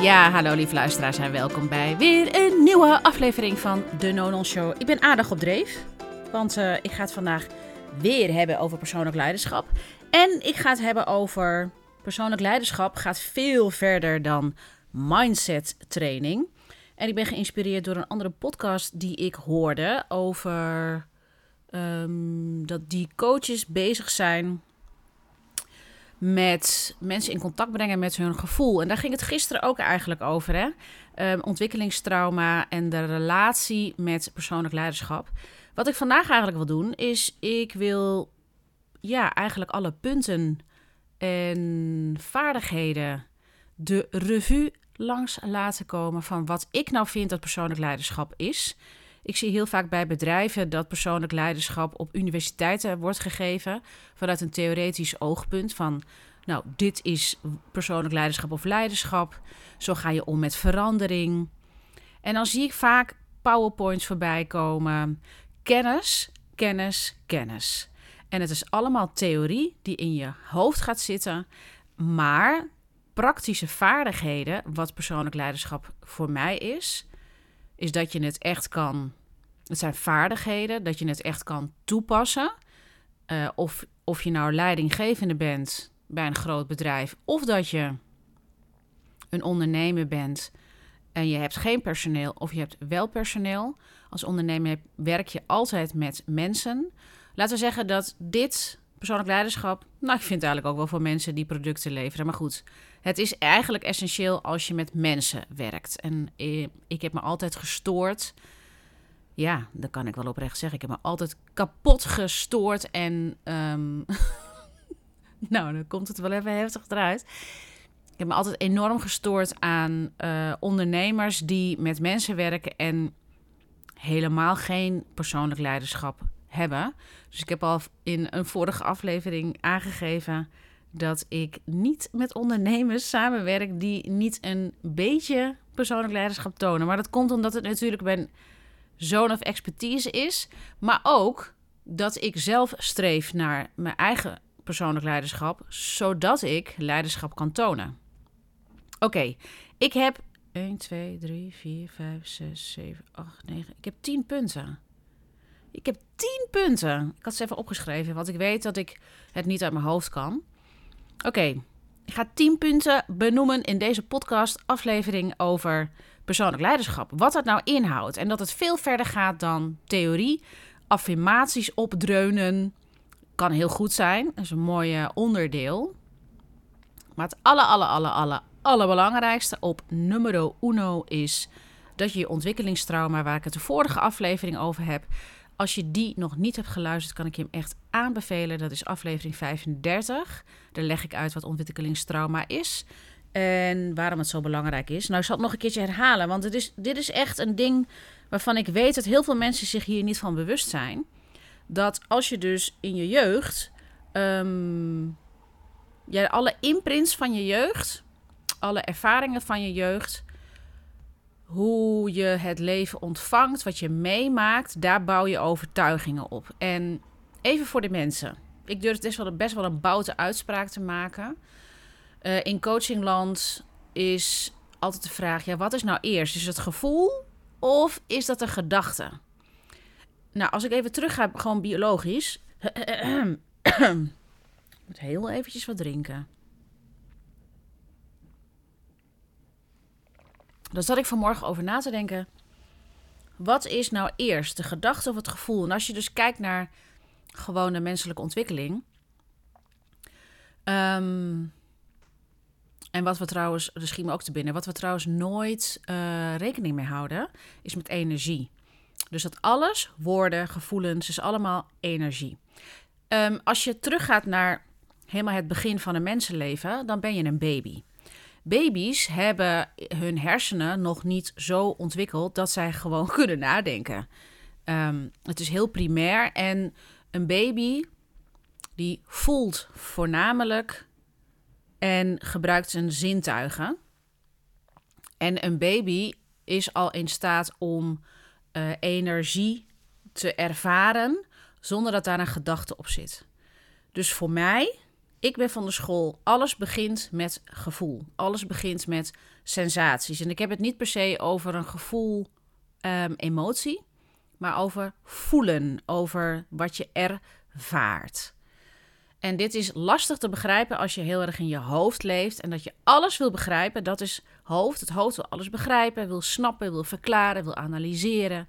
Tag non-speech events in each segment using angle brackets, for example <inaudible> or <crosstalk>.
Ja, hallo lieve luisteraars en welkom bij weer een nieuwe aflevering van de Nonon Show. Ik ben aardig op dreef, want uh, ik ga het vandaag weer hebben over persoonlijk leiderschap. En ik ga het hebben over persoonlijk leiderschap gaat veel verder dan mindset training. En ik ben geïnspireerd door een andere podcast die ik hoorde over um, dat die coaches bezig zijn met mensen in contact brengen met hun gevoel. En daar ging het gisteren ook eigenlijk over. Hè? Um, ontwikkelingstrauma en de relatie met persoonlijk leiderschap. Wat ik vandaag eigenlijk wil doen, is ik wil ja, eigenlijk alle punten en vaardigheden de revue langs laten komen van wat ik nou vind dat persoonlijk leiderschap is. Ik zie heel vaak bij bedrijven dat persoonlijk leiderschap op universiteiten wordt gegeven vanuit een theoretisch oogpunt van, nou, dit is persoonlijk leiderschap of leiderschap. Zo ga je om met verandering. En dan zie ik vaak PowerPoints voorbij komen. Kennis, kennis, kennis. En het is allemaal theorie die in je hoofd gaat zitten, maar praktische vaardigheden, wat persoonlijk leiderschap voor mij is, is dat je het echt kan. Het zijn vaardigheden, dat je het echt kan toepassen. Uh, of, of je nou leidinggevende bent bij een groot bedrijf, of dat je een ondernemer bent en je hebt geen personeel, of je hebt wel personeel. Als ondernemer werk je altijd met mensen. Laten we zeggen dat dit persoonlijk leiderschap, nou, ik vind het eigenlijk ook wel voor mensen die producten leveren. Maar goed, het is eigenlijk essentieel als je met mensen werkt. En eh, ik heb me altijd gestoord. Ja, dat kan ik wel oprecht zeggen. Ik heb me altijd kapot gestoord. En um, <laughs> nou, dan komt het wel even heftig eruit. Ik heb me altijd enorm gestoord aan uh, ondernemers die met mensen werken en helemaal geen persoonlijk leiderschap hebben. Dus ik heb al in een vorige aflevering aangegeven dat ik niet met ondernemers samenwerk die niet een beetje persoonlijk leiderschap tonen. Maar dat komt omdat het natuurlijk mijn zoon of expertise is, maar ook dat ik zelf streef naar mijn eigen persoonlijk leiderschap, zodat ik leiderschap kan tonen. Oké, ik heb 1, 2, 3, 4, 5, 6, 7, 8, 9. Ik heb 10 punten. Ik heb 10 punten. Ik had ze even opgeschreven, want ik weet dat ik het niet uit mijn hoofd kan. Oké, ik ga 10 punten benoemen in deze podcast-aflevering over persoonlijk leiderschap. Wat dat nou inhoudt en dat het veel verder gaat dan theorie. Affirmaties opdreunen kan heel goed zijn, dat is een mooi onderdeel. Maar het alle, alle, alle, alle, allerbelangrijkste op numero uno is dat je je ontwikkelingstrauma, waar ik het de vorige aflevering over heb, als je die nog niet hebt geluisterd, kan ik je hem echt aanbevelen. Dat is aflevering 35. Daar leg ik uit wat ontwikkelingstrauma is en waarom het zo belangrijk is. Nou, ik zal het nog een keertje herhalen, want het is, dit is echt een ding waarvan ik weet dat heel veel mensen zich hier niet van bewust zijn. Dat als je dus in je jeugd, um, alle imprints van je jeugd, alle ervaringen van je jeugd, hoe je het leven ontvangt, wat je meemaakt, daar bouw je overtuigingen op. En even voor de mensen. Ik durf best wel, best wel een boute uitspraak te maken. Uh, in coachingland is altijd de vraag: ja, wat is nou eerst? Is het gevoel of is dat een gedachte? Nou, als ik even terug ga, gewoon biologisch. <clears throat> ik moet heel eventjes wat drinken. Daar zat ik vanmorgen over na te denken. Wat is nou eerst, de gedachte of het gevoel? En als je dus kijkt naar gewone menselijke ontwikkeling. Um, en wat we trouwens, schiet me ook te binnen, wat we trouwens nooit uh, rekening mee houden, is met energie. Dus dat alles, woorden, gevoelens, is allemaal energie. Um, als je teruggaat naar helemaal het begin van een mensenleven, dan ben je een baby. Baby's hebben hun hersenen nog niet zo ontwikkeld dat zij gewoon <laughs> kunnen nadenken. Um, het is heel primair en een baby die voelt voornamelijk en gebruikt zijn zintuigen. En een baby is al in staat om uh, energie te ervaren zonder dat daar een gedachte op zit. Dus voor mij Ik ben van de school, alles begint met gevoel. Alles begint met sensaties. En ik heb het niet per se over een gevoel, um, emotie, maar over voelen, over wat je ervaart. En dit is lastig te begrijpen als je heel erg in je hoofd leeft en dat je alles wil begrijpen. Dat is hoofd. Het hoofd wil alles begrijpen, wil snappen, wil verklaren, wil analyseren.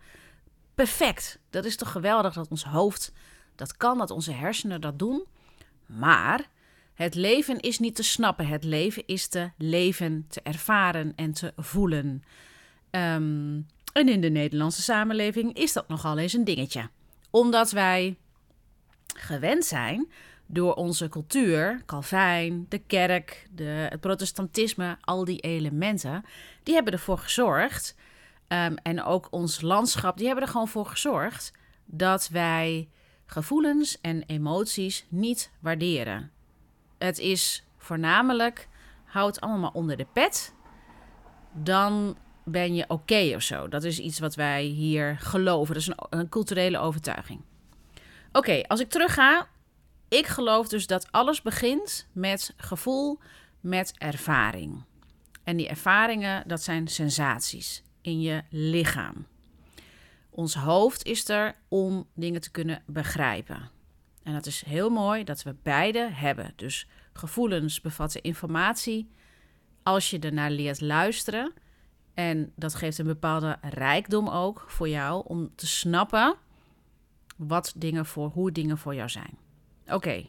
Perfect. Dat is toch geweldig dat ons hoofd dat kan, dat onze hersenen dat doen. Maar het leven is niet te snappen. Het leven is te leven, te ervaren en te voelen. Ehm, en in de Nederlandse samenleving is dat nogal eens een dingetje. Omdat wij gewend zijn door onze cultuur, Calvijn, de kerk, de, het protestantisme, al die elementen, die hebben ervoor gezorgd, um, en ook ons landschap, die hebben er gewoon voor gezorgd dat wij gevoelens en emoties niet waarderen. Het is voornamelijk, houd allemaal onder de pet, dan ben je oké of zo. Dat is iets wat wij hier geloven. Dat is een, een culturele overtuiging. Oké, als ik terug ga ik geloof dus dat alles begint met gevoel, met ervaring. En die ervaringen, dat zijn sensaties in je lichaam. Ons hoofd is er om dingen te kunnen begrijpen. En dat is heel mooi dat we beide hebben. Dus gevoelens bevatten informatie. Als je ernaar leert luisteren. En dat geeft een bepaalde rijkdom ook voor jou om te snappen wat dingen voor, hoe dingen voor jou zijn. Oké.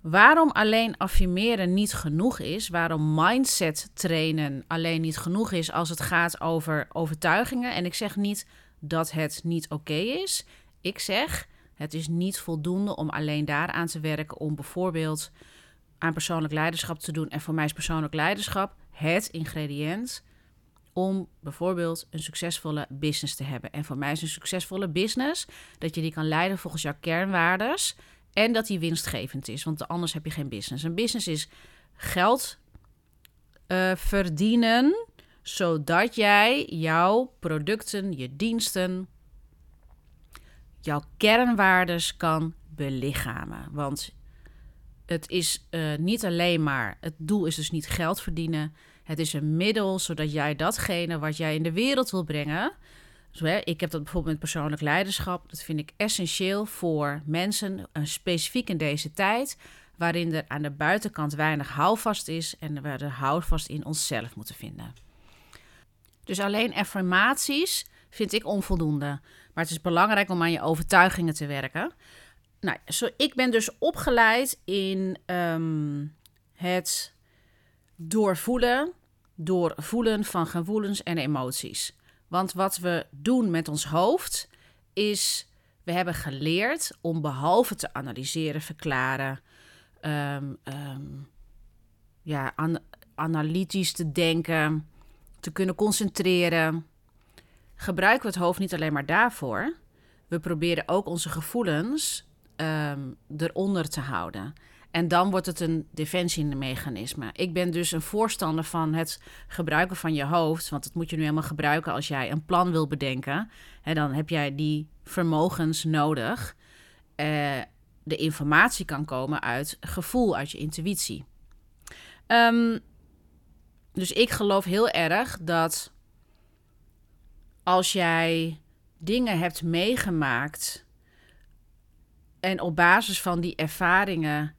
Waarom alleen affirmeren niet genoeg is, waarom mindset trainen alleen niet genoeg is als het gaat over overtuigingen. En ik zeg niet dat het niet oké is. Ik zeg het is niet voldoende om alleen daaraan te werken om bijvoorbeeld aan persoonlijk leiderschap te doen. En voor mij is persoonlijk leiderschap het ingrediënt om bijvoorbeeld een succesvolle business te hebben. En voor mij is een succesvolle business dat je die kan leiden volgens jouw kernwaardes en dat die winstgevend is, want anders heb je geen business. Een business is geld uh, verdienen, zodat jij jouw producten, je diensten, jouw kernwaardes kan belichamen. Want het is uh, niet alleen maar, het doel is dus niet geld verdienen. Het is een middel zodat jij datgene wat jij in de wereld wil brengen, ik heb dat bijvoorbeeld met persoonlijk leiderschap. Dat vind ik essentieel voor mensen, uh, specifiek in deze tijd, waarin er aan de buitenkant weinig houvast is en we de houvast in onszelf moeten vinden. Dus alleen affirmaties vind ik onvoldoende. Maar het is belangrijk om aan je overtuigingen te werken. Nou, ik ben dus opgeleid in um, het doorvoelen, doorvoelen van gevoelens en emoties. Want wat we doen met ons hoofd is, we hebben geleerd om behalve te analyseren, verklaren, um, um, ja, an analytisch te denken, te kunnen concentreren, gebruiken we het hoofd niet alleen maar daarvoor. We proberen ook onze gevoelens um, eronder te houden. En dan wordt het een defensiemechanisme. Ik ben dus een voorstander van het gebruiken van je hoofd. Want dat moet je nu helemaal gebruiken als jij een plan wil bedenken. En dan heb jij die vermogens nodig. Uh, de informatie kan komen uit gevoel, uit je intuïtie. Um, dus ik geloof heel erg dat als jij dingen hebt meegemaakt en op basis van die ervaringen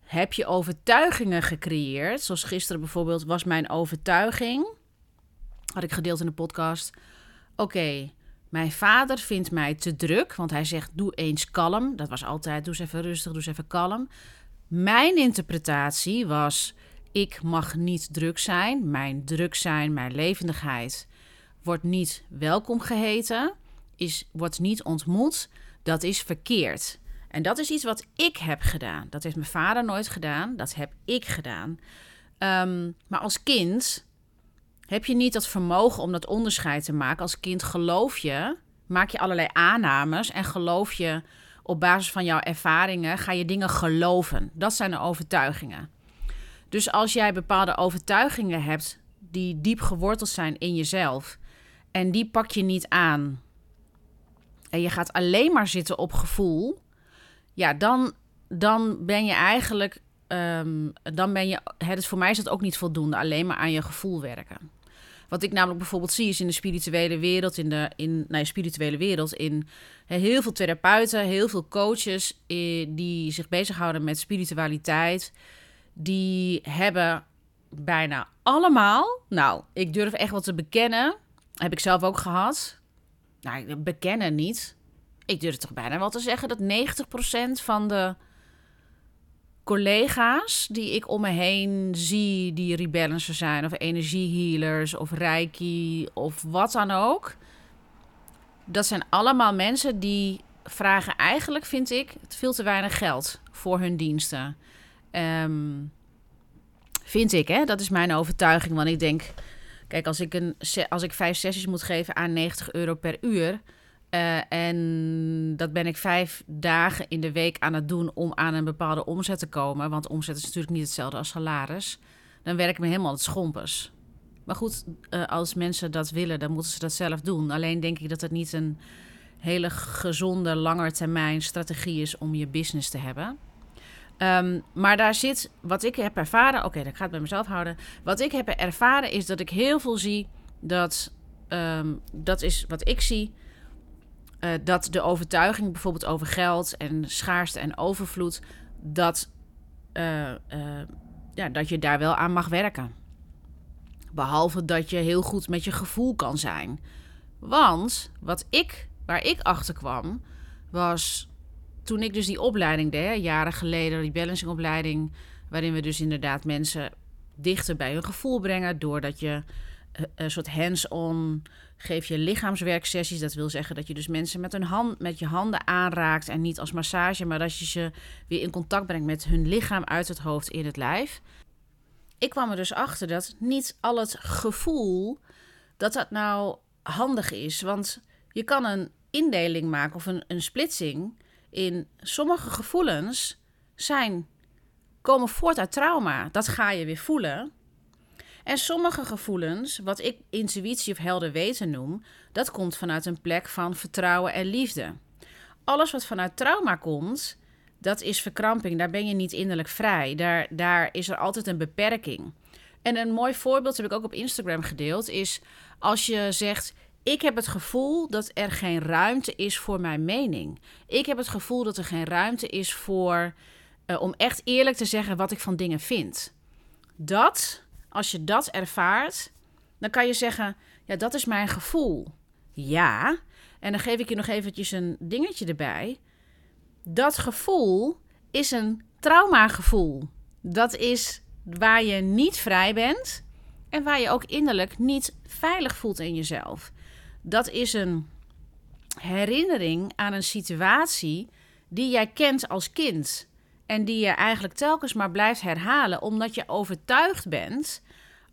heb je overtuigingen gecreëerd. Zoals gisteren bijvoorbeeld was mijn overtuiging, had ik gedeeld in de podcast. Oké, mijn vader vindt mij te druk, want hij zegt doe eens kalm. Dat was altijd doe eens even rustig, doe eens even kalm. Mijn interpretatie was ik mag niet druk zijn. Mijn druk zijn, mijn levendigheid wordt niet welkom geheten, is, wordt niet ontmoet. Dat is verkeerd. En dat is iets wat ik heb gedaan. Dat heeft mijn vader nooit gedaan. Dat heb ik gedaan. Um, maar als kind heb je niet dat vermogen om dat onderscheid te maken. Als kind geloof je, maak je allerlei aannames en geloof je op basis van jouw ervaringen, ga je dingen geloven. Dat zijn de overtuigingen. Dus als jij bepaalde overtuigingen hebt die diep geworteld zijn in jezelf en die pak je niet aan en je gaat alleen maar zitten op gevoel, ja, dan, dan ben je eigenlijk ehm, dan ben je, het, voor mij is dat ook niet voldoende, alleen maar aan je gevoel werken. Wat ik namelijk bijvoorbeeld zie is in de spirituele wereld, in de in, nou, spirituele wereld, in heel veel therapeuten, heel veel coaches eh, die zich bezighouden met spiritualiteit, die hebben bijna allemaal, nou, ik durf echt wat te bekennen, heb ik zelf ook gehad. Nou, bekennen niet. Ik durf toch bijna wel te zeggen dat 90% van de collega's die ik om me heen zie, die rebalancers zijn, of energiehealers, of reiki, of wat dan ook. Dat zijn allemaal mensen die vragen eigenlijk, vind ik, veel te weinig geld voor hun diensten. Um, vind ik, hè? Dat is mijn overtuiging. Want ik denk, kijk, als ik, een, als ik vijf sessies moet geven aan 90 euro per uur uh, en dat ben ik vijf dagen in de week aan het doen om aan een bepaalde omzet te komen. Want omzet is natuurlijk niet hetzelfde als salaris. Dan werk ik me helemaal het schompers. Maar goed, uh, als mensen dat willen, dan moeten ze dat zelf doen. Alleen denk ik dat het niet een hele gezonde, langetermijn strategie is om je business te hebben. Um, maar daar zit, wat ik heb ervaren, oké, dat ga ik bij mezelf houden. Wat ik heb ervaren is dat ik heel veel zie dat, um, dat is wat ik zie, uh, dat de overtuiging bijvoorbeeld over geld en schaarste en overvloed, dat, uh, uh, ja, dat je daar wel aan mag werken. Behalve dat je heel goed met je gevoel kan zijn. Want wat ik, waar ik achter kwam, was toen ik dus die opleiding deed, jaren geleden, die balancingopleiding, waarin we dus inderdaad mensen dichter bij hun gevoel brengen, doordat je een soort hands-on geef je lichaamswerksessies. Dat wil zeggen dat je dus mensen met, hun hand, met je handen aanraakt en niet als massage, maar dat je ze weer in contact brengt met hun lichaam uit het hoofd in het lijf. Ik kwam er dus achter dat niet al het gevoel dat dat nou handig is, want je kan een indeling maken of een, een splitsing in sommige gevoelens zijn komen voort uit trauma. Dat ga je weer voelen. En sommige gevoelens, wat ik intuïtie of helder weten noem, dat komt vanuit een plek van vertrouwen en liefde. Alles wat vanuit trauma komt, dat is verkramping. Daar ben je niet innerlijk vrij. Daar, daar is er altijd een beperking. En een mooi voorbeeld heb ik ook op Instagram gedeeld, is als je zegt: Ik heb het gevoel dat er geen ruimte is voor mijn mening. Ik heb het gevoel dat er geen ruimte is voor uh, om echt eerlijk te zeggen wat ik van dingen vind. Dat als je dat ervaart, dan kan je zeggen: Ja, dat is mijn gevoel. Ja. En dan geef ik je nog eventjes een dingetje erbij. Dat gevoel is een traumagevoel. Dat is waar je niet vrij bent en waar je ook innerlijk niet veilig voelt in jezelf. Dat is een herinnering aan een situatie die jij kent als kind. En die je eigenlijk telkens maar blijft herhalen, omdat je overtuigd bent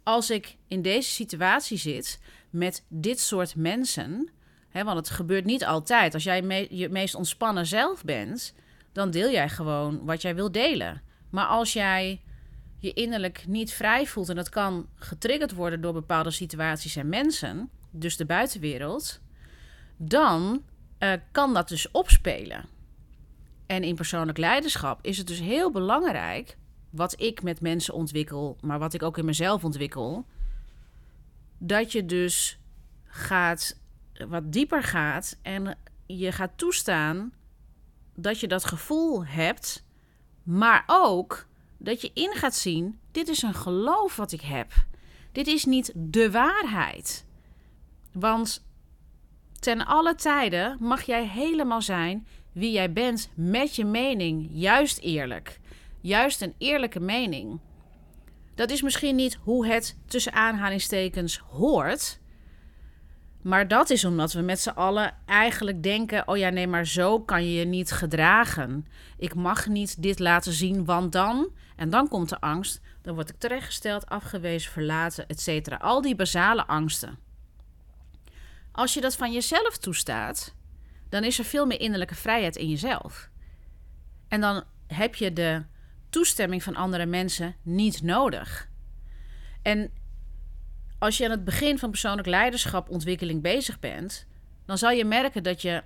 als ik in deze situatie zit met dit soort mensen, hè, want het gebeurt niet altijd. Als jij je meest ontspannen zelf bent, dan deel jij gewoon wat jij wil delen. Maar als jij je innerlijk niet vrij voelt en dat kan getriggerd worden door bepaalde situaties en mensen, dus de buitenwereld, dan uh, kan dat dus opspelen. En in persoonlijk leiderschap is het dus heel belangrijk wat ik met mensen ontwikkel, maar wat ik ook in mezelf ontwikkel, dat je dus gaat wat dieper gaat en je gaat toestaan dat je dat gevoel hebt, maar ook dat je in gaat zien: dit is een geloof wat ik heb. Dit is niet de waarheid. Want ten alle tijden mag jij helemaal zijn wie jij bent met je mening, juist eerlijk juist een eerlijke mening. Dat is misschien niet hoe het tussen aanhalingstekens hoort. Maar dat is omdat we met z'n allen eigenlijk denken: oh ja, nee, maar zo kan je je niet gedragen. Ik mag niet dit laten zien, want dan. En dan komt de angst. Dan word ik terechtgesteld, afgewezen, verlaten, etc. Al die basale angsten. Als je dat van jezelf toestaat, dan is er veel meer innerlijke vrijheid in jezelf. En dan heb je de toestemming van andere mensen niet nodig. En als je aan het begin van persoonlijk leiderschap ontwikkeling bezig bent, dan zal je merken dat je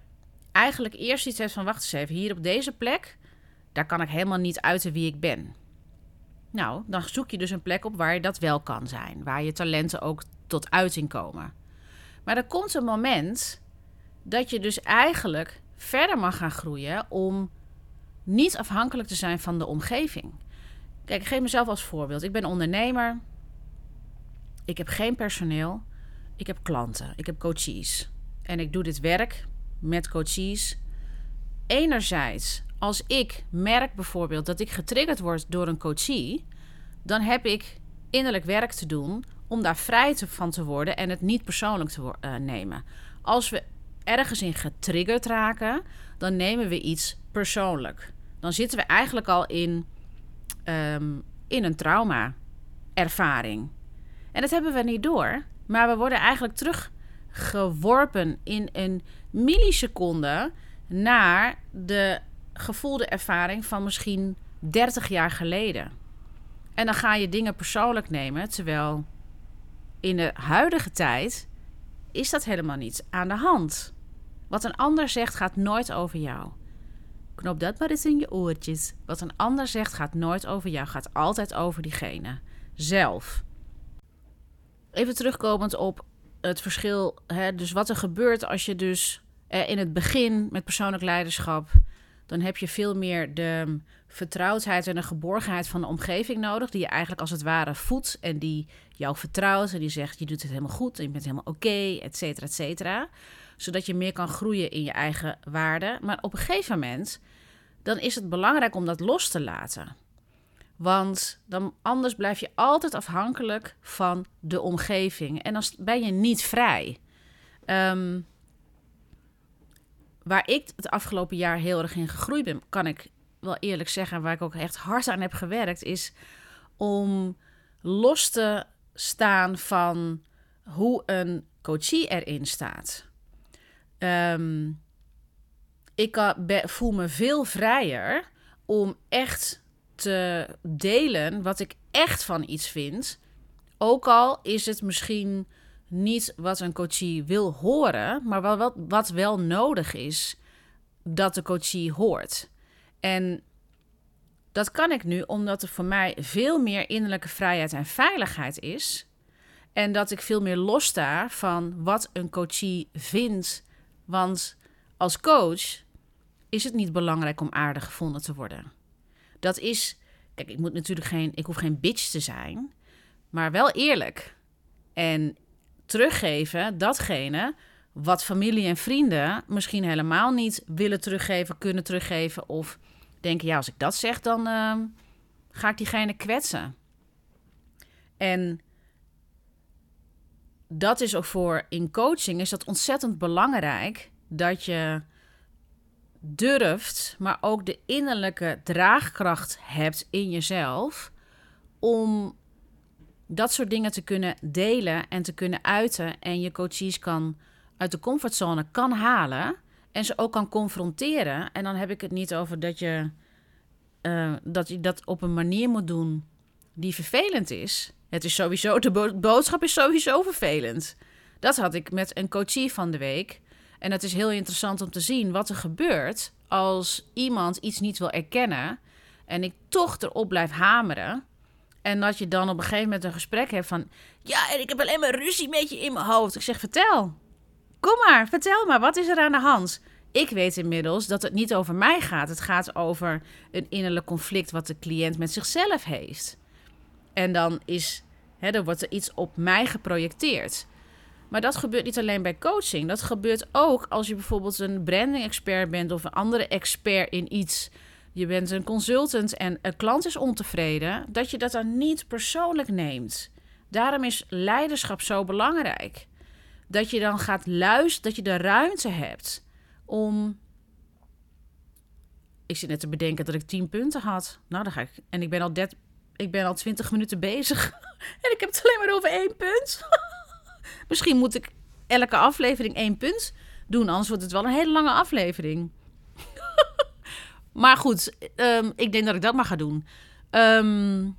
eigenlijk eerst iets hebt van wacht eens even, hier op deze plek, daar kan ik helemaal niet uiten wie ik ben. Nou, dan zoek je dus een plek op waar je dat wel kan zijn. Waar je talenten ook tot uiting komen. Maar er komt een moment dat je dus eigenlijk verder mag gaan groeien om niet afhankelijk te zijn van de omgeving. Kijk, ik geef mezelf als voorbeeld. Ik ben ondernemer. Ik heb geen personeel. Ik heb klanten. Ik heb coaches. En ik doe dit werk met coaches. Enerzijds, als ik merk bijvoorbeeld dat ik getriggerd word door een coachie, dan heb ik innerlijk werk te doen om daar vrij van te worden en het niet persoonlijk te uh, nemen. Als we ergens in getriggerd raken, dan nemen we iets persoonlijk. Dan zitten we eigenlijk al in, um, in een trauma-ervaring. En dat hebben we niet door, maar we worden eigenlijk teruggeworpen in een milliseconde naar de gevoelde ervaring van misschien 30 jaar geleden. En dan ga je dingen persoonlijk nemen, terwijl in de huidige tijd is dat helemaal niet aan de hand. Wat een ander zegt gaat nooit over jou. Knop dat maar eens in je oortjes. Wat een ander zegt gaat nooit over jou, gaat altijd over diegene zelf. Even terugkomend op het verschil, hè, dus wat er gebeurt als je dus eh, in het begin met persoonlijk leiderschap, dan heb je veel meer de vertrouwdheid en de geborgenheid van de omgeving nodig, die je eigenlijk als het ware voedt en die jou vertrouwt en die zegt je doet het helemaal goed en je bent helemaal oké, et cetera, et cetera. Zodat je meer kan groeien in je eigen waarde. Maar op een gegeven moment, dan is het belangrijk om dat los te laten. Want dan, anders blijf je altijd afhankelijk van de omgeving. En dan ben je niet vrij. Um, waar ik het afgelopen jaar heel erg in gegroeid ben, kan ik wel eerlijk zeggen, waar ik ook echt hard aan heb gewerkt, is om los te staan van hoe een coachie erin staat. Um, ik voel me veel vrijer om echt te delen wat ik echt van iets vind. Ook al is het misschien niet wat een coachie wil horen, maar wat, wat wel nodig is dat de coachie hoort. En dat kan ik nu omdat er voor mij veel meer innerlijke vrijheid en veiligheid is. En dat ik veel meer lossta van wat een coachie vindt. Want als coach is het niet belangrijk om aardig gevonden te worden. Dat is, kijk, ik moet natuurlijk geen, ik hoef geen bitch te zijn, maar wel eerlijk. En teruggeven datgene wat familie en vrienden misschien helemaal niet willen teruggeven, kunnen teruggeven. Of denken, ja, als ik dat zeg, dan uh, ga ik diegene kwetsen. En dat is ook voor in coaching is dat ontzettend belangrijk dat je durft, maar ook de innerlijke draagkracht hebt in jezelf om dat soort dingen te kunnen delen en te kunnen uiten en je coaches kan uit de comfortzone kan halen en ze ook kan confronteren. En dan heb ik het niet over dat je, uh, dat, je dat op een manier moet doen die vervelend is. Het is sowieso, de boodschap is sowieso vervelend. Dat had ik met een coachie van de week. En het is heel interessant om te zien wat er gebeurt als iemand iets niet wil erkennen en ik toch erop blijf hameren. En dat je dan op een gegeven moment een gesprek hebt van... Ja, en ik heb alleen maar ruzie met je in mijn hoofd. Ik zeg, vertel. Kom maar, vertel maar. Wat is er aan de hand? Ik weet inmiddels dat het niet over mij gaat. Het gaat over een innerlijk conflict wat de cliënt met zichzelf heeft. En dan is, hè, dan wordt er iets op mij geprojecteerd. Maar dat gebeurt niet alleen bij coaching. Dat gebeurt ook als je bijvoorbeeld een branding expert bent of een andere expert in iets je bent een consultant en een klant is ontevreden, dat je dat dan niet persoonlijk neemt. Daarom is leiderschap zo belangrijk. Dat je dan gaat luisteren, dat je de ruimte hebt om. Ik zit net te bedenken dat ik 10 punten had. Nou, dan ga ik. En ik ben al, 30, ik ben al 20 minuten bezig. <laughs> en ik heb het alleen maar over één punt. <laughs> Misschien moet ik elke aflevering één punt doen, anders wordt het wel een hele lange aflevering. <laughs> Maar goed, ehm, ik denk dat ik dat maar ga doen. Ehm,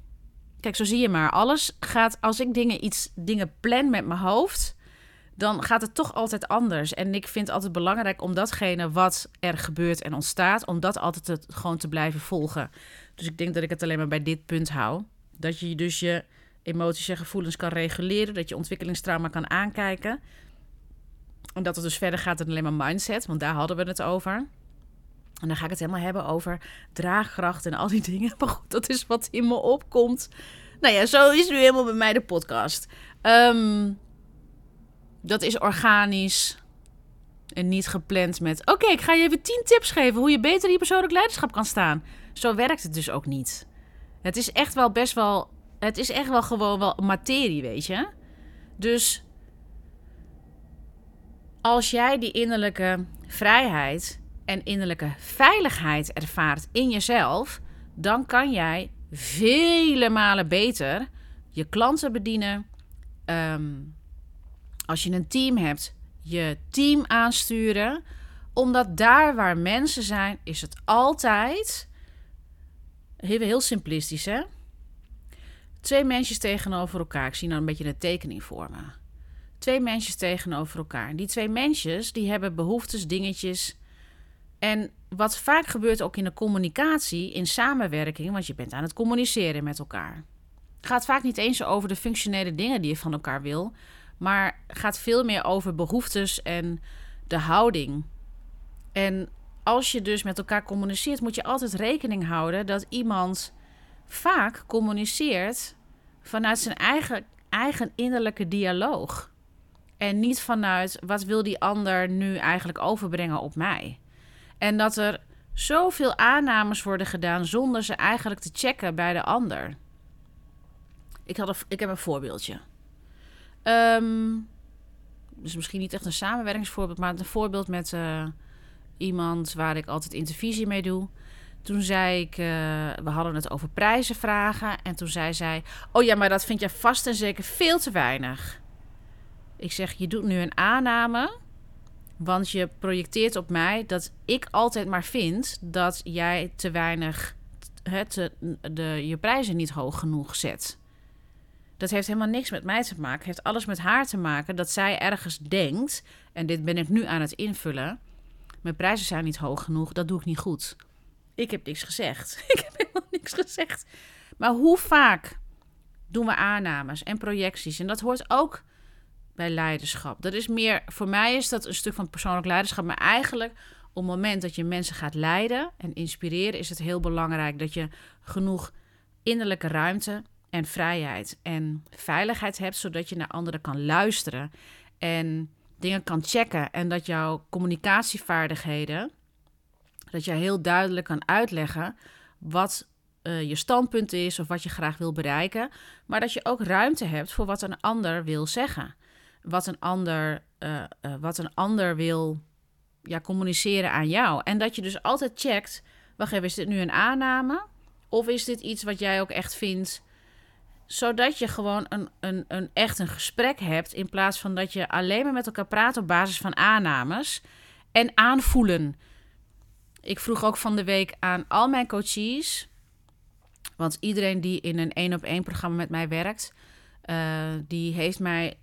kijk, zo zie je maar. Alles gaat, als ik dingen, iets, dingen plan met mijn hoofd, dan gaat het toch altijd anders. En ik vind het altijd belangrijk om datgene wat er gebeurt en ontstaat, om dat altijd gewoon te blijven volgen. Dus ik denk dat ik het alleen maar bij dit punt hou. Dat je dus je emoties en gevoelens kan reguleren. Dat je ontwikkelingstrauma kan aankijken. En dat het dus verder gaat dan alleen maar mindset, want daar hadden we het over. En dan ga ik het helemaal hebben over draagkracht en al die <laughs> dingen. Maar goed, dat is wat in me opkomt. Nou ja, zo is nu helemaal bij mij de podcast. Ehm, dat is organisch en niet gepland met... Oké, ik ga je even 10 tips geven hoe je beter in je persoonlijk leiderschap kan staan. Zo werkt het dus ook niet. Het is echt wel best wel... Het is echt wel gewoon wel materie, weet je. Dus als jij die innerlijke vrijheid en innerlijke veiligheid ervaart in jezelf, dan kan jij vele malen beter je klanten bedienen. Ehm, als je een team hebt, je team aansturen. Omdat daar waar mensen zijn, is het altijd. Heel, heel simplistisch, hè? Twee mensjes tegenover elkaar. Ik zie nou een beetje een tekening voor me. Twee mensjes tegenover elkaar. Die twee mensjes die hebben behoeftes, dingetjes. En wat vaak gebeurt ook in de communicatie, in samenwerking, want je bent aan het communiceren met elkaar. Gaat vaak niet eens over de functionele dingen die je van elkaar wil, maar gaat veel meer over behoeftes en de houding. En als je dus met elkaar communiceert, moet je altijd rekening houden dat iemand vaak communiceert vanuit zijn eigen, eigen innerlijke dialoog. En niet vanuit wat wil die ander nu eigenlijk overbrengen op mij. En dat er zoveel aannames worden gedaan zonder ze eigenlijk te checken bij de ander. Ik, had ik heb een voorbeeldje. Um, dus misschien niet echt een samenwerkingsvoorbeeld, maar een voorbeeld met uh, iemand waar ik altijd intervisie mee doe. Toen zei ik, uh, we hadden het over prijzen vragen. En toen zei zij, oh ja, maar dat vind je vast en zeker veel te weinig. Ik zeg, je doet nu een aanname, want je projecteert op mij dat ik altijd maar vind dat jij te weinig, de, je prijzen niet hoog genoeg zet. Dat heeft helemaal niks met mij te maken. Het heeft alles met haar te maken dat zij ergens denkt, en dit ben ik nu aan het invullen. Mijn prijzen zijn niet hoog genoeg, dat doe ik niet goed. Ik heb niks gezegd. <laughs> Ik heb helemaal niks gezegd. Maar hoe vaak doen we aannames en projecties? En dat hoort ook bij leiderschap. Dat is meer, voor mij is dat een stuk van persoonlijk leiderschap, maar eigenlijk op het moment dat je mensen gaat leiden en inspireren, is het heel belangrijk dat je genoeg innerlijke ruimte en vrijheid en veiligheid hebt, zodat je naar anderen kan luisteren en dingen kan checken en dat jouw communicatievaardigheden, dat je heel duidelijk kan uitleggen wat uh, je standpunt is of wat je graag wil bereiken, maar dat je ook ruimte hebt voor wat een ander wil zeggen wat een ander, uh, uh, wat een ander wil ja, communiceren aan jou. En dat je dus altijd checkt: wacht even, is dit nu een aanname? Of is dit iets wat jij ook echt vindt? Zodat je gewoon een, een, een echt een gesprek hebt. In plaats van dat je alleen maar met elkaar praat op basis van aannames en aanvoelen. Ik vroeg ook van de week aan al mijn coaches. Want iedereen die in een één op één programma met mij werkt, uh, die heeft mij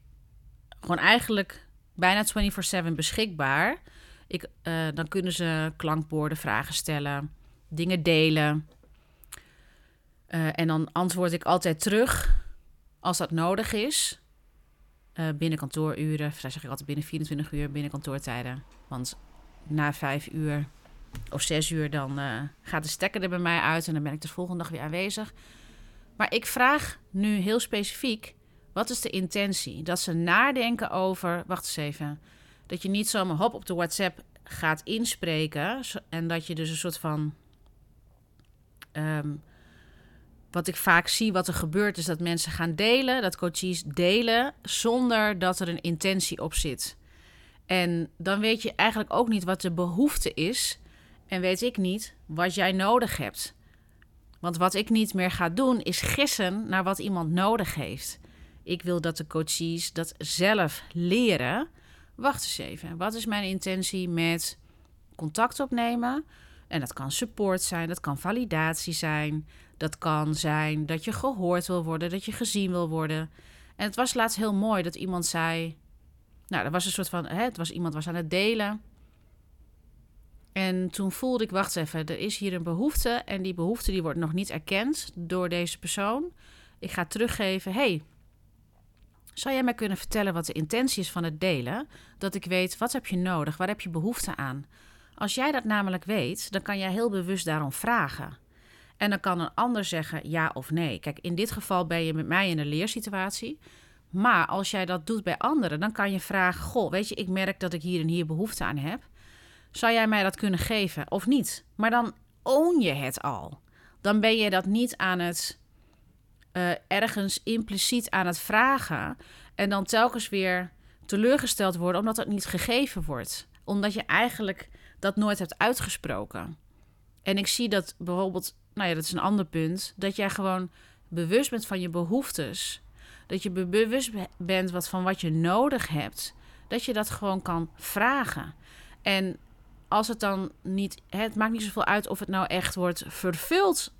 gewoon eigenlijk bijna 24/7 beschikbaar. Ik, uh, dan kunnen ze klankborden, vragen stellen, dingen delen. Uh, en dan antwoord ik altijd terug als dat nodig is. Uh, binnen kantooruren, daar zeg ik altijd binnen 24 uur, binnen kantoortijden. Want na vijf uur of zes uur, dan gaat de stekker er bij mij uit en dan ben ik de volgende dag weer aanwezig. Maar ik vraag nu heel specifiek wat is de intentie? Dat ze nadenken over. Wacht eens even. Dat je niet zomaar hop op de WhatsApp gaat inspreken. En dat je dus een soort van. Um, wat ik vaak zie, wat er gebeurt, is dat mensen gaan delen, dat coaches delen, zonder dat er een intentie op zit. En dan weet je eigenlijk ook niet wat de behoefte is. En weet ik niet wat jij nodig hebt. Want wat ik niet meer ga doen, is gissen naar wat iemand nodig heeft. Ik wil dat de coaches dat zelf leren. Wacht eens even. Wat is mijn intentie met contact opnemen? En dat kan support zijn, dat kan validatie zijn. Dat kan zijn dat je gehoord wil worden, dat je gezien wil worden. En het was laatst heel mooi dat iemand zei. Nou, er was een soort van. Hè, het was iemand was aan het delen. En toen voelde ik, wacht even, er is hier een behoefte. En die behoefte die wordt nog niet erkend door deze persoon. Ik ga teruggeven. hey, zou jij mij kunnen vertellen wat de intentie is van het delen? Dat ik weet, wat heb je nodig? Waar heb je behoefte aan? Als jij dat namelijk weet, dan kan jij heel bewust daarom vragen. En dan kan een ander zeggen ja of nee. Kijk, in dit geval ben je met mij in een leersituatie. Maar als jij dat doet bij anderen, dan kan je vragen: Goh, weet je, ik merk dat ik hier en hier behoefte aan heb. Zou jij mij dat kunnen geven of niet? Maar dan own je het al. Dan ben je dat niet aan het uh, ergens impliciet aan het vragen. En dan telkens weer teleurgesteld worden omdat het niet gegeven wordt. Omdat je eigenlijk dat nooit hebt uitgesproken. En ik zie dat bijvoorbeeld, nou ja, dat is een ander punt, dat jij gewoon bewust bent van je behoeftes. Dat je bewust bent wat van wat je nodig hebt. Dat je dat gewoon kan vragen. En als het dan niet, het maakt niet zoveel uit of het nou echt wordt vervuld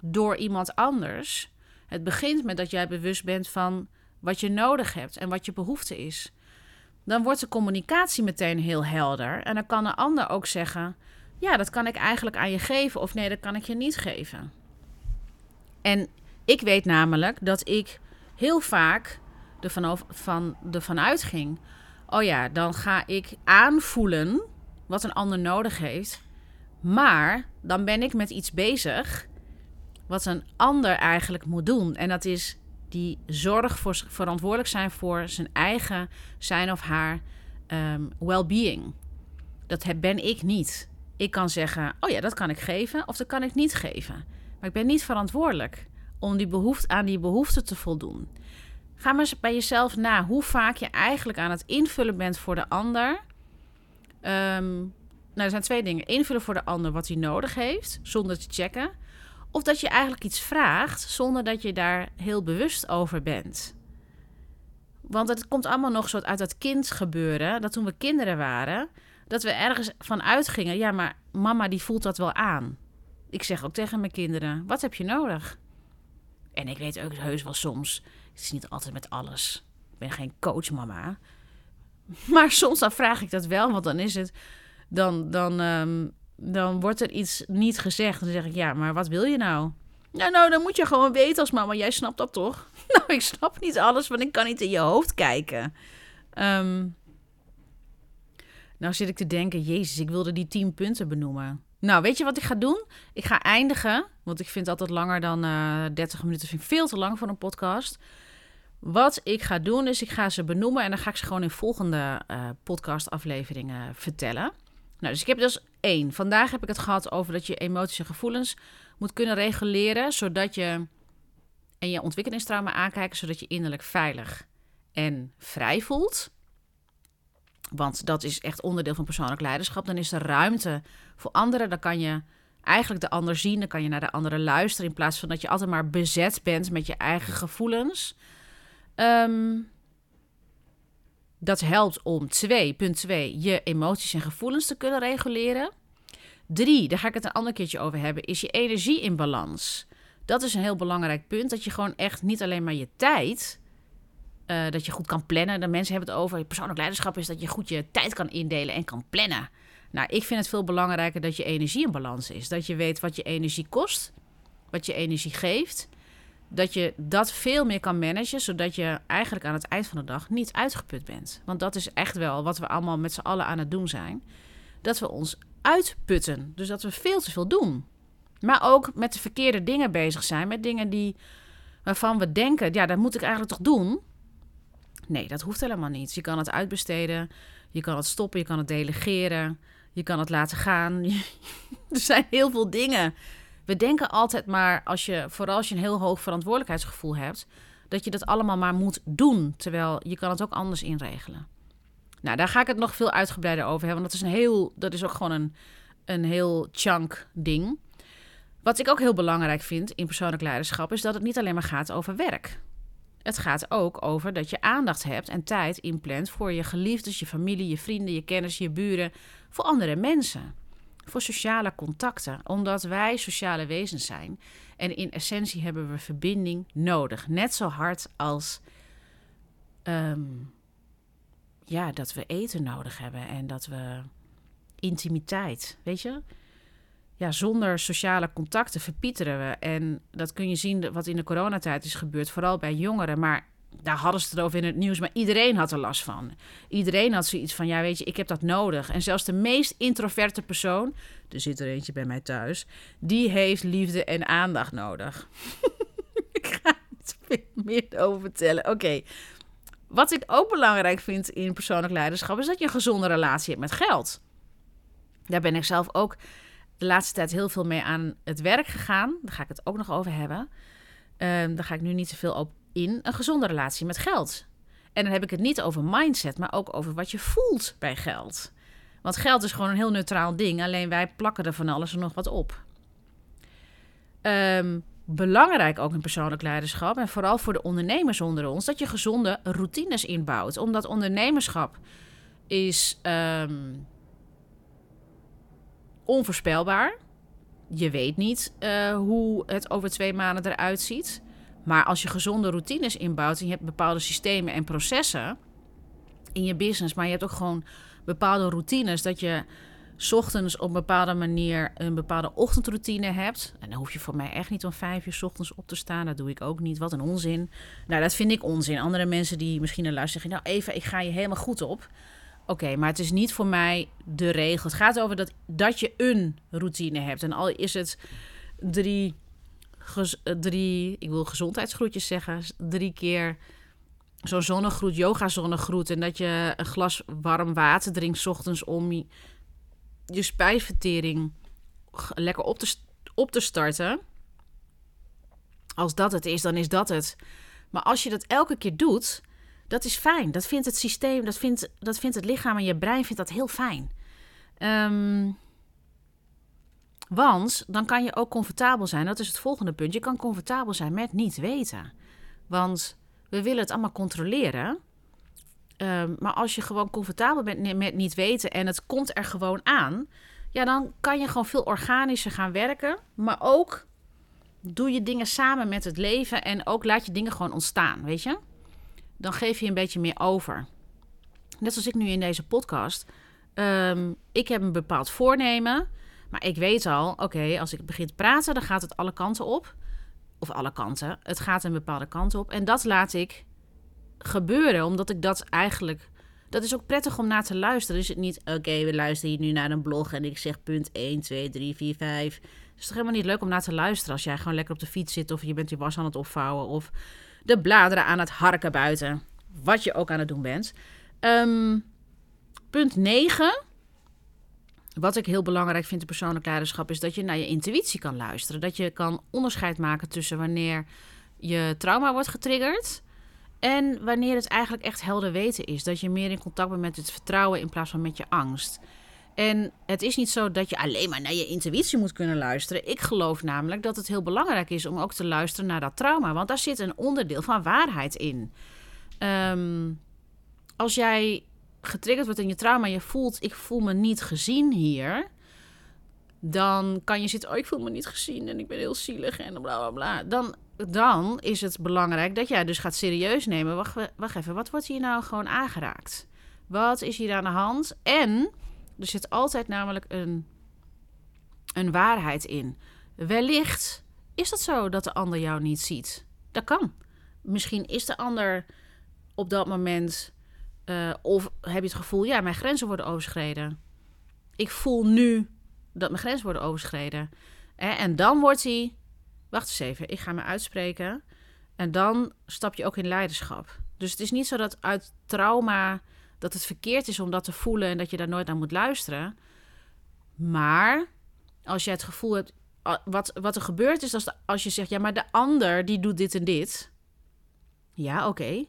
door iemand anders. Het begint met dat jij bewust bent van wat je nodig hebt en wat je behoefte is. Dan wordt de communicatie meteen heel helder. En dan kan een ander ook zeggen: Ja, dat kan ik eigenlijk aan je geven, of nee, dat kan ik je niet geven. En ik weet namelijk dat ik heel vaak ervan, van, ervan uitging: Oh ja, dan ga ik aanvoelen wat een ander nodig heeft. Maar dan ben ik met iets bezig wat een ander eigenlijk moet doen. En dat is die zorg voor verantwoordelijk zijn voor zijn eigen zijn of haar um, well-being. Dat ben ik niet. Ik kan zeggen: Oh ja, dat kan ik geven, of dat kan ik niet geven. Maar ik ben niet verantwoordelijk om die behoefte, aan die behoefte te voldoen. Ga maar eens bij jezelf na hoe vaak je eigenlijk aan het invullen bent voor de ander. Um, nou, er zijn twee dingen. Invullen voor de ander wat hij nodig heeft, zonder te checken. Of dat je eigenlijk iets vraagt zonder dat je daar heel bewust over bent. Want het komt allemaal nog zo uit dat kind gebeuren. Dat toen we kinderen waren, dat we ergens van uitgingen. Ja, maar mama die voelt dat wel aan. Ik zeg ook tegen mijn kinderen: wat heb je nodig? En ik weet ook heus wel soms. Het is niet altijd met alles. Ik ben geen coach, mama. Maar soms dan vraag ik dat wel, want dan is het. Dan, dan um, dan wordt er iets niet gezegd. Dan zeg ik, ja, maar wat wil je nou? Nou, nou, dan moet je gewoon weten als mama. Jij snapt dat toch? <laughs> Nou, ik snap niet alles, want ik kan niet in je hoofd kijken. Um, nou zit ik te denken, jezus, ik wilde die tien punten benoemen. Nou, weet je wat ik ga doen? Ik ga eindigen, want ik vind altijd langer dan uh, eh, 30 minuten vind ik veel te lang voor een podcast. Wat ik ga doen is, ik ga ze benoemen en dan ga ik ze gewoon in volgende uh, podcastafleveringen vertellen. Nou, dus ik heb dus één. Vandaag heb ik het gehad over dat je emoties en gevoelens moet kunnen reguleren, zodat je en je ontwikkelingstrauma aankijken, zodat je innerlijk veilig en vrij voelt. Want dat is echt onderdeel van persoonlijk leiderschap. Dan is er ruimte voor anderen. Dan kan je eigenlijk de ander zien. Dan kan je naar de anderen luisteren. In plaats van dat je altijd maar bezet bent met je eigen gevoelens. Um, dat helpt om twee, punt 2, je emoties en gevoelens te kunnen reguleren. Drie, daar ga ik het een ander keertje over hebben, is je energie in balans. Dat is een heel belangrijk punt, dat je gewoon echt niet alleen maar je tijd, uh, dat je goed kan plannen. De mensen hebben het over, persoonlijk leiderschap is dat je goed je tijd kan indelen en kan plannen. Nou, ik vind het veel belangrijker dat je energie in balans is. Dat je weet wat je energie kost, wat je energie geeft dat je dat veel meer kan managen, zodat je eigenlijk aan het eind van de dag niet uitgeput bent. Want dat is echt wel wat we allemaal met z'n allen aan het doen zijn. Dat we ons uitputten. Dus dat we veel te veel doen. Maar ook met de verkeerde dingen bezig zijn. Met dingen die, waarvan we denken, ja, dat moet ik eigenlijk toch doen. Nee, dat hoeft helemaal niet. Je kan het uitbesteden, je kan het stoppen, je kan het delegeren, je kan het laten gaan. <laughs> er zijn heel veel dingen we denken altijd maar, als je, vooral als je een heel hoog verantwoordelijkheidsgevoel hebt, dat je dat allemaal maar moet doen. Terwijl je kan het ook anders inregelen. Nou, daar ga ik het nog veel uitgebreider over hebben. Want dat is, een heel, dat is ook gewoon een, een heel chunk ding. Wat ik ook heel belangrijk vind in persoonlijk leiderschap, is dat het niet alleen maar gaat over werk. Het gaat ook over dat je aandacht hebt en tijd inplant voor je geliefdes, je familie, je vrienden, je kennis, je buren, voor andere mensen voor sociale contacten, omdat wij sociale wezens zijn. En in essentie hebben we verbinding nodig. Net zo hard als ehm, ja, dat we eten nodig hebben en dat we intimiteit, weet je? ja, zonder sociale contacten verpieteren we. En dat kun je zien wat in de coronatijd is gebeurd, vooral bij jongeren. Maar daar hadden ze het over in het nieuws, maar iedereen had er last van. Iedereen had zoiets van, ja weet je, ik heb dat nodig. En zelfs de meest introverte persoon, er zit er eentje bij mij thuis, die heeft liefde en aandacht nodig. <laughs> ik ga er meer over vertellen. Oké, wat ik ook belangrijk vind in persoonlijk leiderschap, is dat je een gezonde relatie hebt met geld. Daar ben ik zelf ook de laatste tijd heel veel mee aan het werk gegaan. Daar ga ik het ook nog over hebben. Um, daar ga ik nu niet zoveel op in. Een gezonde relatie met geld. En dan heb ik het niet over mindset, maar ook over wat je voelt bij geld. Want geld is gewoon een heel neutraal ding. Alleen wij plakken er van alles en nog wat op. Um, belangrijk ook in persoonlijk leiderschap. En vooral voor de ondernemers onder ons. Dat je gezonde routines inbouwt. Omdat ondernemerschap is um, onvoorspelbaar. Je weet niet uh, hoe het over twee maanden eruit ziet. Maar als je gezonde routines inbouwt en je hebt bepaalde systemen en processen in je business, maar je hebt ook gewoon bepaalde routines dat je ochtends op een bepaalde manier een bepaalde ochtendroutine hebt. En dan hoef je voor mij echt niet om vijf uur ochtends op te staan. Dat doe ik ook niet. Wat een onzin. Nou, dat vind ik onzin. Andere mensen die misschien naar luisteren zeggen, nou even, ik ga je helemaal goed op. Oké, maar het is niet voor mij de regel. Het gaat over dat, dat je een routine hebt. En al is het drie, drie ik wil gezondheidsgroetjes zeggen, drie keer zo'n zonnegroet, yoga zonnegroet. En dat je een glas warm water drinkt s ochtends om je, je spijsvertering lekker op te, op te starten. Als dat het is, dan is dat het. Maar als je dat elke keer doet, dat is fijn. Dat vindt het systeem, dat vindt, dat vindt het lichaam en je brein vindt dat heel fijn. Um, want dan kan je ook comfortabel zijn. Dat is het volgende punt. Je kan comfortabel zijn met niet weten. Want we willen het allemaal controleren. Um, maar als je gewoon comfortabel bent met niet weten en het komt er gewoon aan, ja, dan kan je gewoon veel organischer gaan werken. Maar ook doe je dingen samen met het leven en ook laat je dingen gewoon ontstaan, weet je? dan geef je een beetje meer over. Net zoals ik nu in deze podcast. Um, ik heb een bepaald voornemen. Maar ik weet al, oké, als ik begin te praten, dan gaat het alle kanten op. Of alle kanten. Het gaat een bepaalde kant op. En dat laat ik gebeuren, omdat ik dat eigenlijk. Dat is ook prettig om naar te luisteren. Dus het niet, oké, we luisteren hier nu naar een blog en ik zeg punt 1, 2, 3, 4, 5. Het is toch helemaal niet leuk om naar te luisteren als jij gewoon lekker op de fiets zit of je bent je was aan het opvouwen of de bladeren aan het harken buiten. Wat je ook aan het doen bent. Um, punt 9. Wat ik heel belangrijk vind in persoonlijk leiderschap is dat je naar je intuïtie kan luisteren. Dat je kan onderscheid maken tussen wanneer je trauma wordt getriggerd en wanneer het eigenlijk echt helder weten is. Dat je meer in contact bent met het vertrouwen in plaats van met je angst. En het is niet zo dat je alleen maar naar je intuïtie moet kunnen luisteren. Ik geloof namelijk dat het heel belangrijk is om ook te luisteren naar dat trauma. Want daar zit een onderdeel van waarheid in. Um, als jij getriggerd wordt in je trauma, je voelt, ik voel me niet gezien hier. Dan kan je zitten, oh, ik voel me niet gezien en ik ben heel zielig en bla bla bla. Dan, dan is het belangrijk dat jij dus gaat serieus nemen. Wacht, wacht even, wat wordt hier nou gewoon aangeraakt? Wat is hier aan de hand? En er zit altijd namelijk een, een waarheid in. Wellicht is het zo dat de ander jou niet ziet. Dat kan. Misschien is de ander op dat moment. Uh, of heb je het gevoel, ja, mijn grenzen worden overschreden. Ik voel nu dat mijn grenzen worden overschreden. En dan wordt hij. Wacht eens even, ik ga me uitspreken. En dan stap je ook in leiderschap. Dus het is niet zo dat uit trauma dat het verkeerd is om dat te voelen en dat je daar nooit naar moet luisteren. Maar als je het gevoel hebt, wat, wat er gebeurt is als je zegt, ja, maar de ander die doet dit en dit. Ja, oké.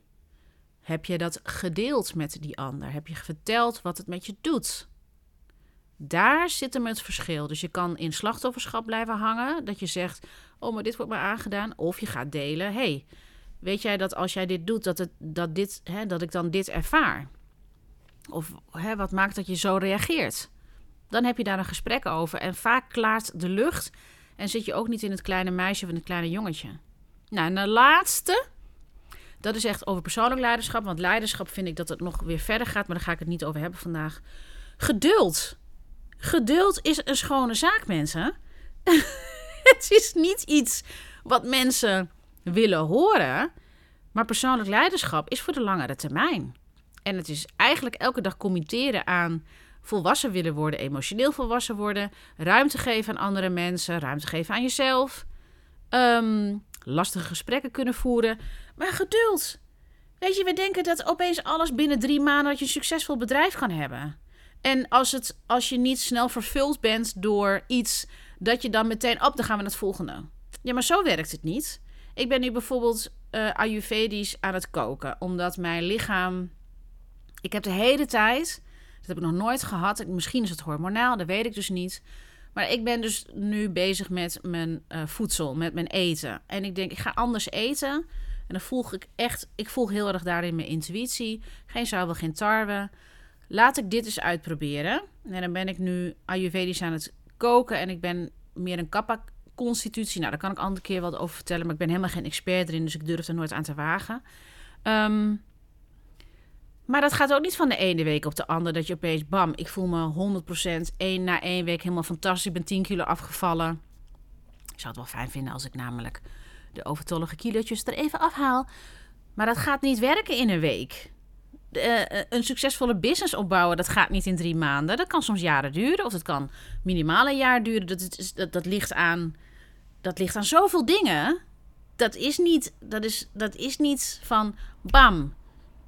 Heb je dat gedeeld met die ander? Heb je verteld wat het met je doet? Daar zit hem het verschil. Dus je kan in slachtofferschap blijven hangen. Dat je zegt, oh, maar dit wordt me aangedaan. Of je gaat delen, hey, weet jij dat als jij dit doet, dat, het, dat, dit, hè, dat ik dan dit ervaar? Of hè, wat maakt dat je zo reageert? Dan heb je daar een gesprek over. En vaak klaart de lucht. En zit je ook niet in het kleine meisje of in het kleine jongetje. Nou, en de laatste. Dat is echt over persoonlijk leiderschap. Want leiderschap vind ik dat het nog weer verder gaat. Maar daar ga ik het niet over hebben vandaag. Geduld. Geduld is een schone zaak, mensen. <laughs> het is niet iets wat mensen willen horen. Maar persoonlijk leiderschap is voor de langere termijn. En het is eigenlijk elke dag committeren aan volwassen willen worden, emotioneel volwassen worden, ruimte geven aan andere mensen, ruimte geven aan jezelf, ehm, lastige gesprekken kunnen voeren, maar geduld. Weet je, we denken dat opeens alles binnen drie maanden dat je een succesvol bedrijf kan hebben. En als, het, als je niet snel vervuld bent door iets, dat je dan meteen op, dan gaan we naar het volgende. Ja, maar zo werkt het niet. Ik ben nu bijvoorbeeld uh, Ayurvedisch aan het koken, omdat mijn lichaam. Ik heb de hele tijd, dat heb ik nog nooit gehad. Misschien is het hormonaal, dat weet ik dus niet. Maar ik ben dus nu bezig met mijn uh, voedsel, met mijn eten. En ik denk, ik ga anders eten. En dan volg ik echt, ik volg heel erg daarin mijn intuïtie. Geen zuivel, geen tarwe. Laat ik dit eens uitproberen. En dan ben ik nu Ayurvedisch aan het koken. En ik ben meer een kappa constitutie. Nou, daar kan ik andere keer wat over vertellen. Maar ik ben helemaal geen expert erin, dus ik durf er nooit aan te wagen. Um, maar dat gaat ook niet van de ene week op de andere. Dat je opeens, bam, ik voel me 100% één na één week helemaal fantastisch. Ik ben 10 kilo afgevallen. Ik zou het wel fijn vinden als ik namelijk de overtollige kilootjes er even afhaal. Maar dat gaat niet werken in een week. Uh, een succesvolle business opbouwen, dat gaat niet in drie maanden. Dat kan soms jaren duren, of het kan minimaal een jaar duren. Dat, dat, ligt, aan, dat ligt aan zoveel dingen. Dat is niet, dat is, dat is niet van bam.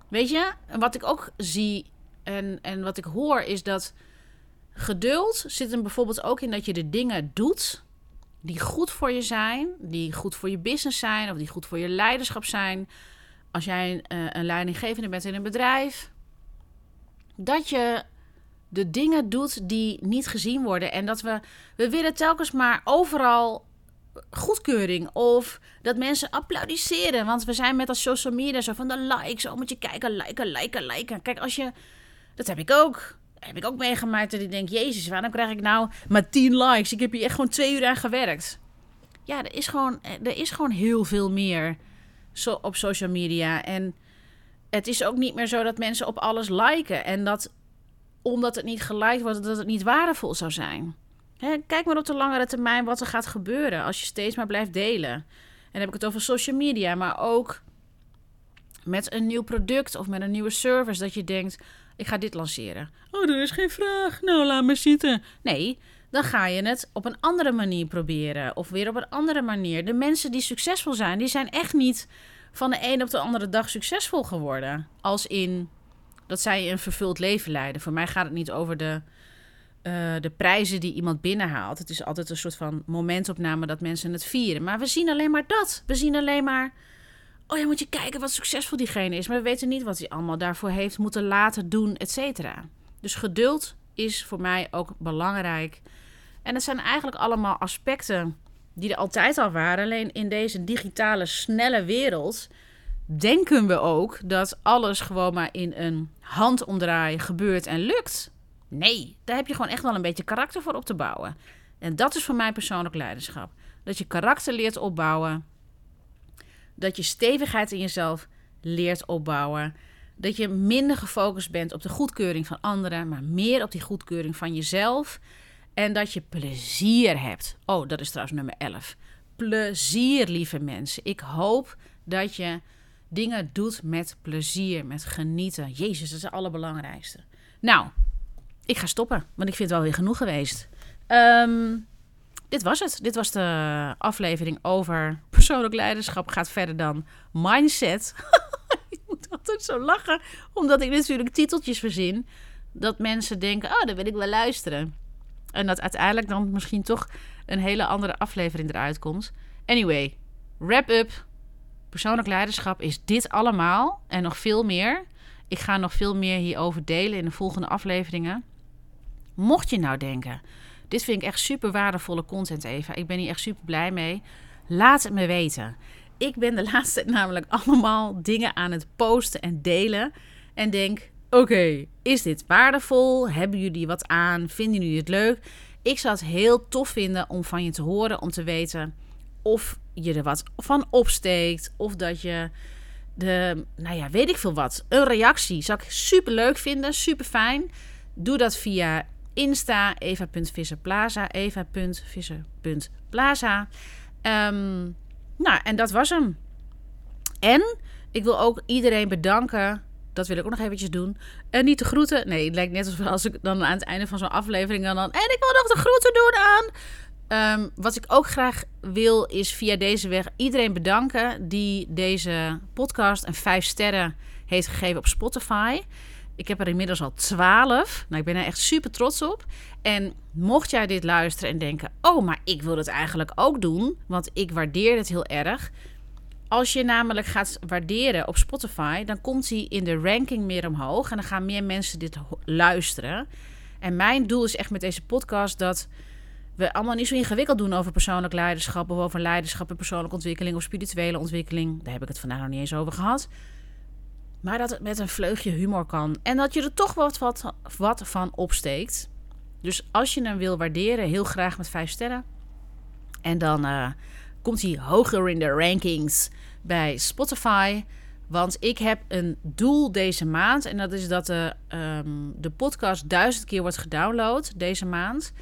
Weet je, wat ik ook zie en, en wat ik hoor is dat geduld zit er bijvoorbeeld ook in dat je de dingen doet die goed voor je zijn, die goed voor je business zijn of die goed voor je leiderschap zijn als jij een, uh, een leidinggevende bent in een bedrijf, dat je de dingen doet die niet gezien worden. En dat we, we willen telkens maar overal goedkeuring of dat mensen applaudisseren. Want we zijn met als social media zo van de likes. Oh, moet je kijken, liken, liken, liken. Kijk, als je... Dat heb ik ook. Heb ik ook meegemaakt dat ik denk... Jezus, waarom krijg ik nou maar 10 likes? Ik heb hier echt gewoon twee uur aan gewerkt. Ja, er is gewoon, er is gewoon heel veel meer zo op social media. En het is ook niet meer zo dat mensen op alles liken. En dat omdat het niet geliked wordt, dat het niet waardevol zou zijn. Hè, kijk maar op de langere termijn wat er gaat gebeuren als je steeds maar blijft delen. En dan heb ik het over social media, maar ook met een nieuw product of met een nieuwe service. Dat je denkt, ik ga dit lanceren. Oh, er is geen vraag. Nou, laat me zitten. Nee, dan ga je het op een andere manier proberen. Of weer op een andere manier. De mensen die succesvol zijn, die zijn echt niet van de een op de andere dag succesvol geworden. Als in dat zij een vervuld leven leiden. Voor mij gaat het niet over de, uh, de prijzen die iemand binnenhaalt. Het is altijd een soort van momentopname dat mensen het vieren. Maar we zien alleen maar dat. We zien alleen maar. Oh ja, moet je kijken wat succesvol diegene is. Maar we weten niet wat hij allemaal daarvoor heeft moeten laten doen, et cetera. Dus geduld is voor mij ook belangrijk. En het zijn eigenlijk allemaal aspecten die er altijd al waren. Alleen in deze digitale, snelle wereld denken we ook dat alles gewoon maar in een handomdraai gebeurt en lukt. Nee, daar heb je gewoon echt wel een beetje karakter voor op te bouwen. En dat is voor mij persoonlijk leiderschap. Dat je karakter leert opbouwen. Dat je stevigheid in jezelf leert opbouwen. Dat je minder gefocust bent op de goedkeuring van anderen, maar meer op die goedkeuring van jezelf. En dat je plezier hebt. Oh, dat is trouwens nummer 11. Plezier, lieve mensen. Ik hoop dat je dingen doet met plezier, met genieten. Jezus, dat is het allerbelangrijkste. Nou, ik ga stoppen, want ik vind het wel weer genoeg geweest. Ehm, dit was het. Dit was de aflevering over persoonlijk leiderschap. Gaat verder dan mindset. <laughs> ik moet altijd zo lachen, omdat ik natuurlijk titeltjes verzin. Dat mensen denken, oh, dan wil ik wel luisteren. En dat uiteindelijk dan misschien toch een hele andere aflevering eruit komt. Anyway, wrap up. Persoonlijk leiderschap is dit allemaal en nog veel meer. Ik ga nog veel meer hierover delen in de volgende afleveringen. Mocht je nou denken, dit vind ik echt super waardevolle content, Eva. Ik ben hier echt super blij mee. Laat het me weten. Ik ben de <laughs> laatste namelijk allemaal dingen aan het posten en delen. En denk, Oké, is dit waardevol? Hebben jullie wat aan? Vinden jullie het leuk? Ik zou het heel tof vinden om van je te horen, om te weten of je er wat van opsteekt. Of dat je de, nou ja, weet ik veel wat. Een reactie zou ik super leuk vinden, super fijn. Doe dat via Insta eva.visserplaza, eva.visser.plaza. Ehm, nou, en dat was hem. En ik wil ook iedereen bedanken. Dat wil ik ook nog eventjes doen. En niet de groeten. Nee, het lijkt net alsof als ik dan aan het einde van zo'n aflevering dan, dan... En ik wil nog de groeten doen aan... Ehm, wat ik ook graag wil is via deze weg iedereen bedanken die deze podcast een 5 sterren heeft gegeven op Spotify. Ik heb er inmiddels al 12. Nou, ik ben er echt super trots op. En mocht jij dit luisteren en denken: Oh, maar ik wil het eigenlijk ook doen, want ik waardeer het heel erg. Als je namelijk gaat waarderen op Spotify, dan komt hij in de ranking meer omhoog en dan gaan meer mensen dit luisteren. En mijn doel is echt met deze podcast dat we allemaal niet zo ingewikkeld doen over persoonlijk leiderschap of over leiderschap en persoonlijke ontwikkeling of spirituele ontwikkeling. Daar heb ik het vandaag nog niet eens over gehad. Maar dat het met een vleugje humor kan. En dat je er toch wat, wat, wat van opsteekt. Dus als je hem wil waarderen, heel graag met vijf sterren. En dan uh, komt hij hoger in de rankings bij Spotify. Want ik heb een doel deze maand. En dat is dat de, um, de podcast duizend keer wordt gedownload deze maand.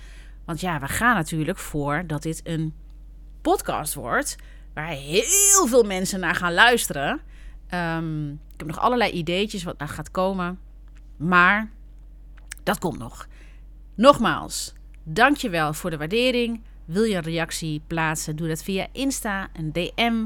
Want ja, we gaan natuurlijk voor dat dit een podcast wordt. Waar heel veel mensen naar gaan luisteren. Um, ik heb nog allerlei ideetjes wat naar gaat komen. Maar dat komt nog. Nogmaals, dankjewel voor de waardering. Wil je een reactie plaatsen? Doe dat via Insta, een DM.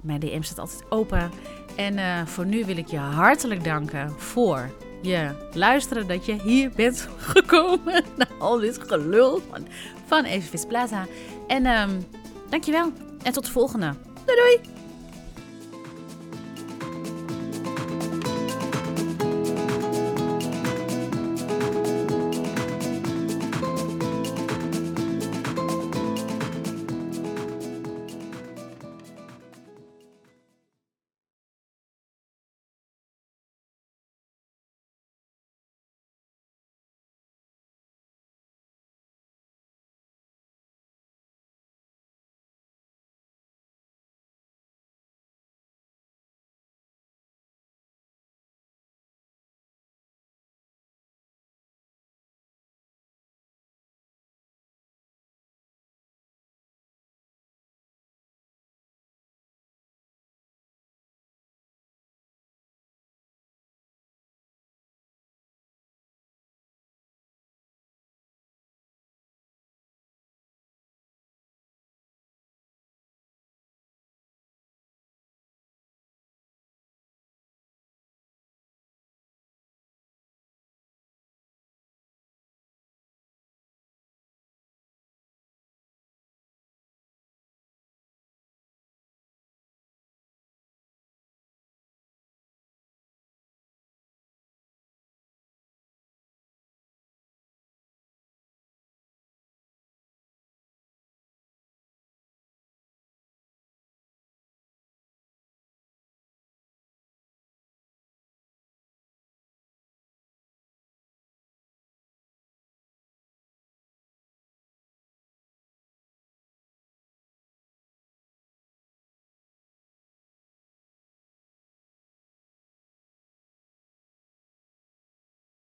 Mijn DM staat altijd open. En uh, voor nu wil ik je hartelijk danken voor je luisteren. Dat je hier bent <laughs> gekomen. Na al dit gelul van, van Evenvis Plaza. En um, dankjewel. En tot de volgende. Doei doei!